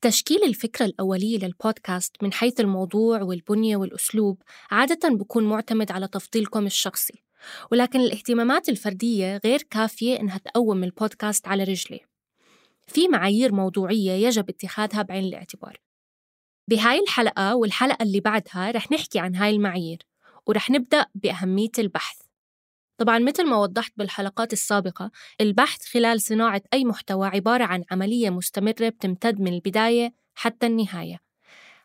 تشكيل الفكرة الأولية للبودكاست من حيث الموضوع والبنية والأسلوب عادة بكون معتمد على تفضيلكم الشخصي ولكن الاهتمامات الفردية غير كافية إنها تقوم البودكاست على رجليه في معايير موضوعية يجب اتخاذها بعين الاعتبار. بهاي الحلقة والحلقة اللي بعدها رح نحكي عن هاي المعايير ورح نبدأ بأهمية البحث. طبعا مثل ما وضحت بالحلقات السابقة البحث خلال صناعة أي محتوى عبارة عن عملية مستمرة بتمتد من البداية حتى النهاية.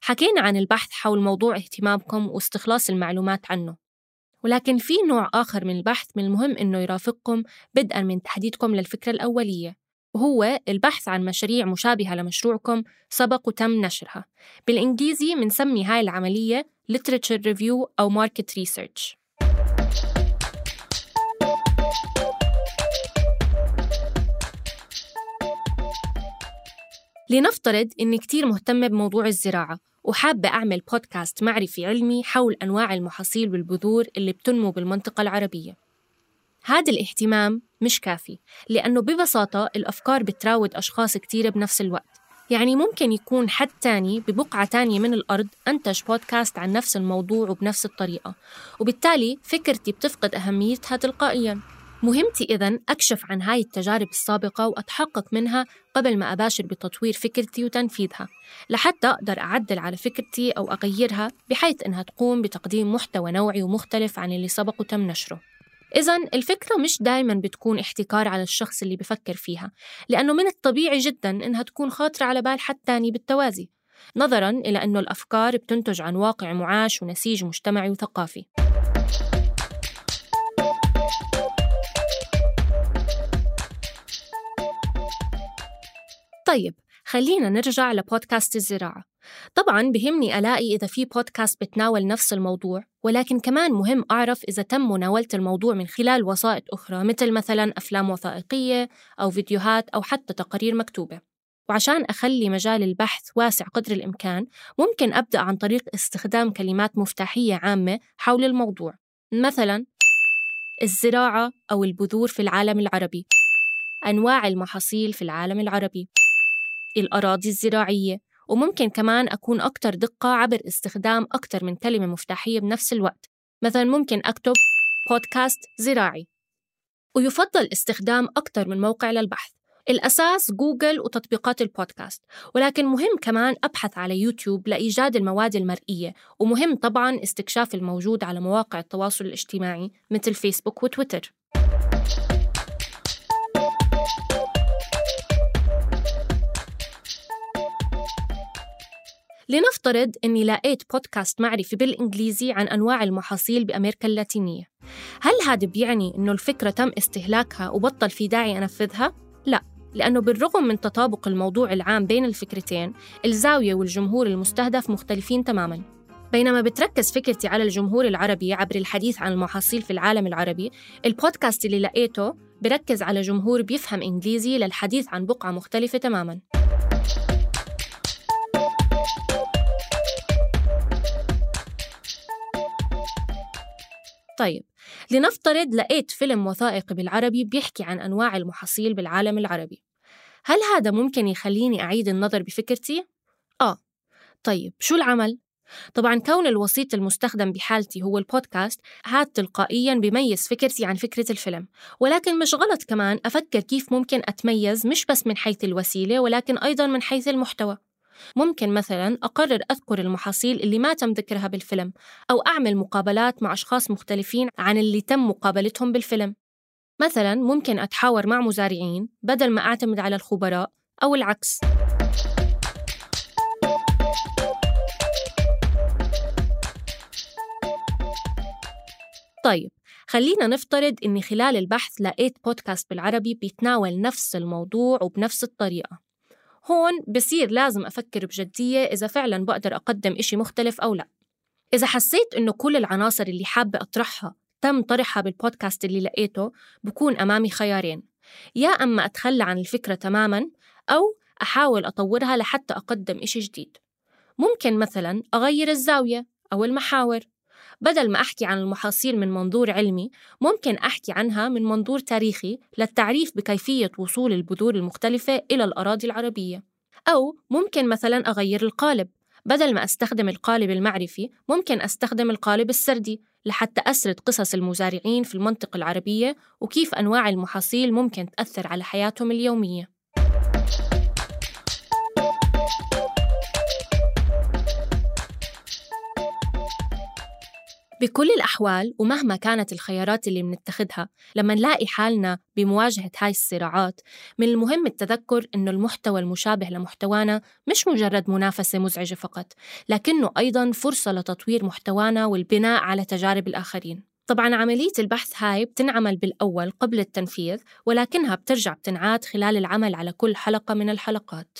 حكينا عن البحث حول موضوع اهتمامكم واستخلاص المعلومات عنه ولكن في نوع آخر من البحث من المهم إنه يرافقكم بدءا من تحديدكم للفكرة الأولية وهو البحث عن مشاريع مشابهة لمشروعكم سبق وتم نشرها. بالإنجليزي بنسمي هاي العملية literature review أو market research. لنفترض إني كتير مهتمة بموضوع الزراعة وحابة أعمل بودكاست معرفي علمي حول أنواع المحاصيل والبذور اللي بتنمو بالمنطقة العربية. هذا الاهتمام مش كافي لأنه ببساطة الأفكار بتراود أشخاص كتير بنفس الوقت. يعني ممكن يكون حد تاني ببقعة تانية من الأرض أنتج بودكاست عن نفس الموضوع وبنفس الطريقة وبالتالي فكرتي بتفقد أهميتها تلقائياً. مهمتي إذا أكشف عن هاي التجارب السابقة وأتحقق منها قبل ما أباشر بتطوير فكرتي وتنفيذها لحتى أقدر أعدل على فكرتي أو أغيرها بحيث إنها تقوم بتقديم محتوى نوعي ومختلف عن اللي سبق وتم نشره. إذا الفكرة مش دايما بتكون احتكار على الشخص اللي بفكر فيها لأنه من الطبيعي جدا إنها تكون خاطرة على بال حد تاني بالتوازي نظرا إلى أنه الأفكار بتنتج عن واقع معاش ونسيج مجتمعي وثقافي. طيب خلينا نرجع لبودكاست الزراعة. طبعا بهمني ألاقي إذا في بودكاست بتناول نفس الموضوع ولكن كمان مهم أعرف إذا تم مناولة الموضوع من خلال وسائط أخرى مثل مثلا أفلام وثائقية أو فيديوهات أو حتى تقارير مكتوبة. وعشان أخلي مجال البحث واسع قدر الإمكان ممكن أبدأ عن طريق استخدام كلمات مفتاحية عامة حول الموضوع. مثلا الزراعة أو البذور في العالم العربي. أنواع المحاصيل في العالم العربي. الأراضي الزراعية وممكن كمان أكون أكتر دقة عبر استخدام أكتر من كلمة مفتاحية بنفس الوقت مثلا ممكن أكتب بودكاست زراعي. ويفضل استخدام أكتر من موقع للبحث. الأساس جوجل وتطبيقات البودكاست. ولكن مهم كمان أبحث على يوتيوب لإيجاد المواد المرئية. ومهم طبعا استكشاف الموجود على مواقع التواصل الاجتماعي مثل فيسبوك وتويتر. لنفترض أني لقيت بودكاست معرفي بالإنجليزي عن أنواع المحاصيل بأمريكا اللاتينية. هل هذا بيعني أنه الفكرة تم استهلاكها وبطل في داعي أنفذها؟ لا لأنه بالرغم من تطابق الموضوع العام بين الفكرتين الزاوية والجمهور المستهدف مختلفين تماماً. بينما بتركز فكرتي على الجمهور العربي عبر الحديث عن المحاصيل في العالم العربي البودكاست اللي لقيته بركز على جمهور بيفهم إنجليزي للحديث عن بقعة مختلفة تماماً. طيب لنفترض لقيت فيلم وثائقي بالعربي بيحكي عن أنواع المحاصيل بالعالم العربي هل هذا ممكن يخليني أعيد النظر بفكرتي؟ آه طيب شو العمل؟ طبعا كون الوسيط المستخدم بحالتي هو البودكاست هاد تلقائيا بيميز فكرتي عن فكرة الفيلم ولكن مش غلط كمان أفكر كيف ممكن أتميز مش بس من حيث الوسيلة ولكن أيضا من حيث المحتوى ممكن مثلا أقرر أذكر المحاصيل اللي ما تم ذكرها بالفيلم أو أعمل مقابلات مع أشخاص مختلفين عن اللي تم مقابلتهم بالفيلم. مثلا ممكن أتحاور مع مزارعين بدل ما أعتمد على الخبراء أو العكس. طيب خلينا نفترض إني خلال البحث لقيت بودكاست بالعربي بيتناول نفس الموضوع وبنفس الطريقة. هون بصير لازم أفكر بجدية إذا فعلا بقدر أقدم إشي مختلف أو لا. إذا حسيت إنه كل العناصر اللي حابة أطرحها تم طرحها بالبودكاست اللي لقيته بكون أمامي خيارين. يا أما أتخلى عن الفكرة تماما أو أحاول أطورها لحتى أقدم إشي جديد. ممكن مثلا أغير الزاوية أو المحاور. بدل ما أحكي عن المحاصيل من منظور علمي ممكن أحكي عنها من منظور تاريخي للتعريف بكيفية وصول البذور المختلفة إلى الأراضي العربية. أو ممكن مثلا أغير القالب. بدل ما أستخدم القالب المعرفي ممكن أستخدم القالب السردي لحتى أسرد قصص المزارعين في المنطقة العربية وكيف أنواع المحاصيل ممكن تأثر على حياتهم اليومية. بكل الأحوال ومهما كانت الخيارات اللي بنتخذها لما نلاقي حالنا بمواجهة هاي الصراعات من المهم التذكر إنه المحتوى المشابه لمحتوانا مش مجرد منافسة مزعجة فقط لكنه أيضاً فرصة لتطوير محتوانا والبناء على تجارب الآخرين. طبعا عملية البحث هاي بتنعمل بالأول قبل التنفيذ ولكنها بترجع بتنعاد خلال العمل على كل حلقة من الحلقات.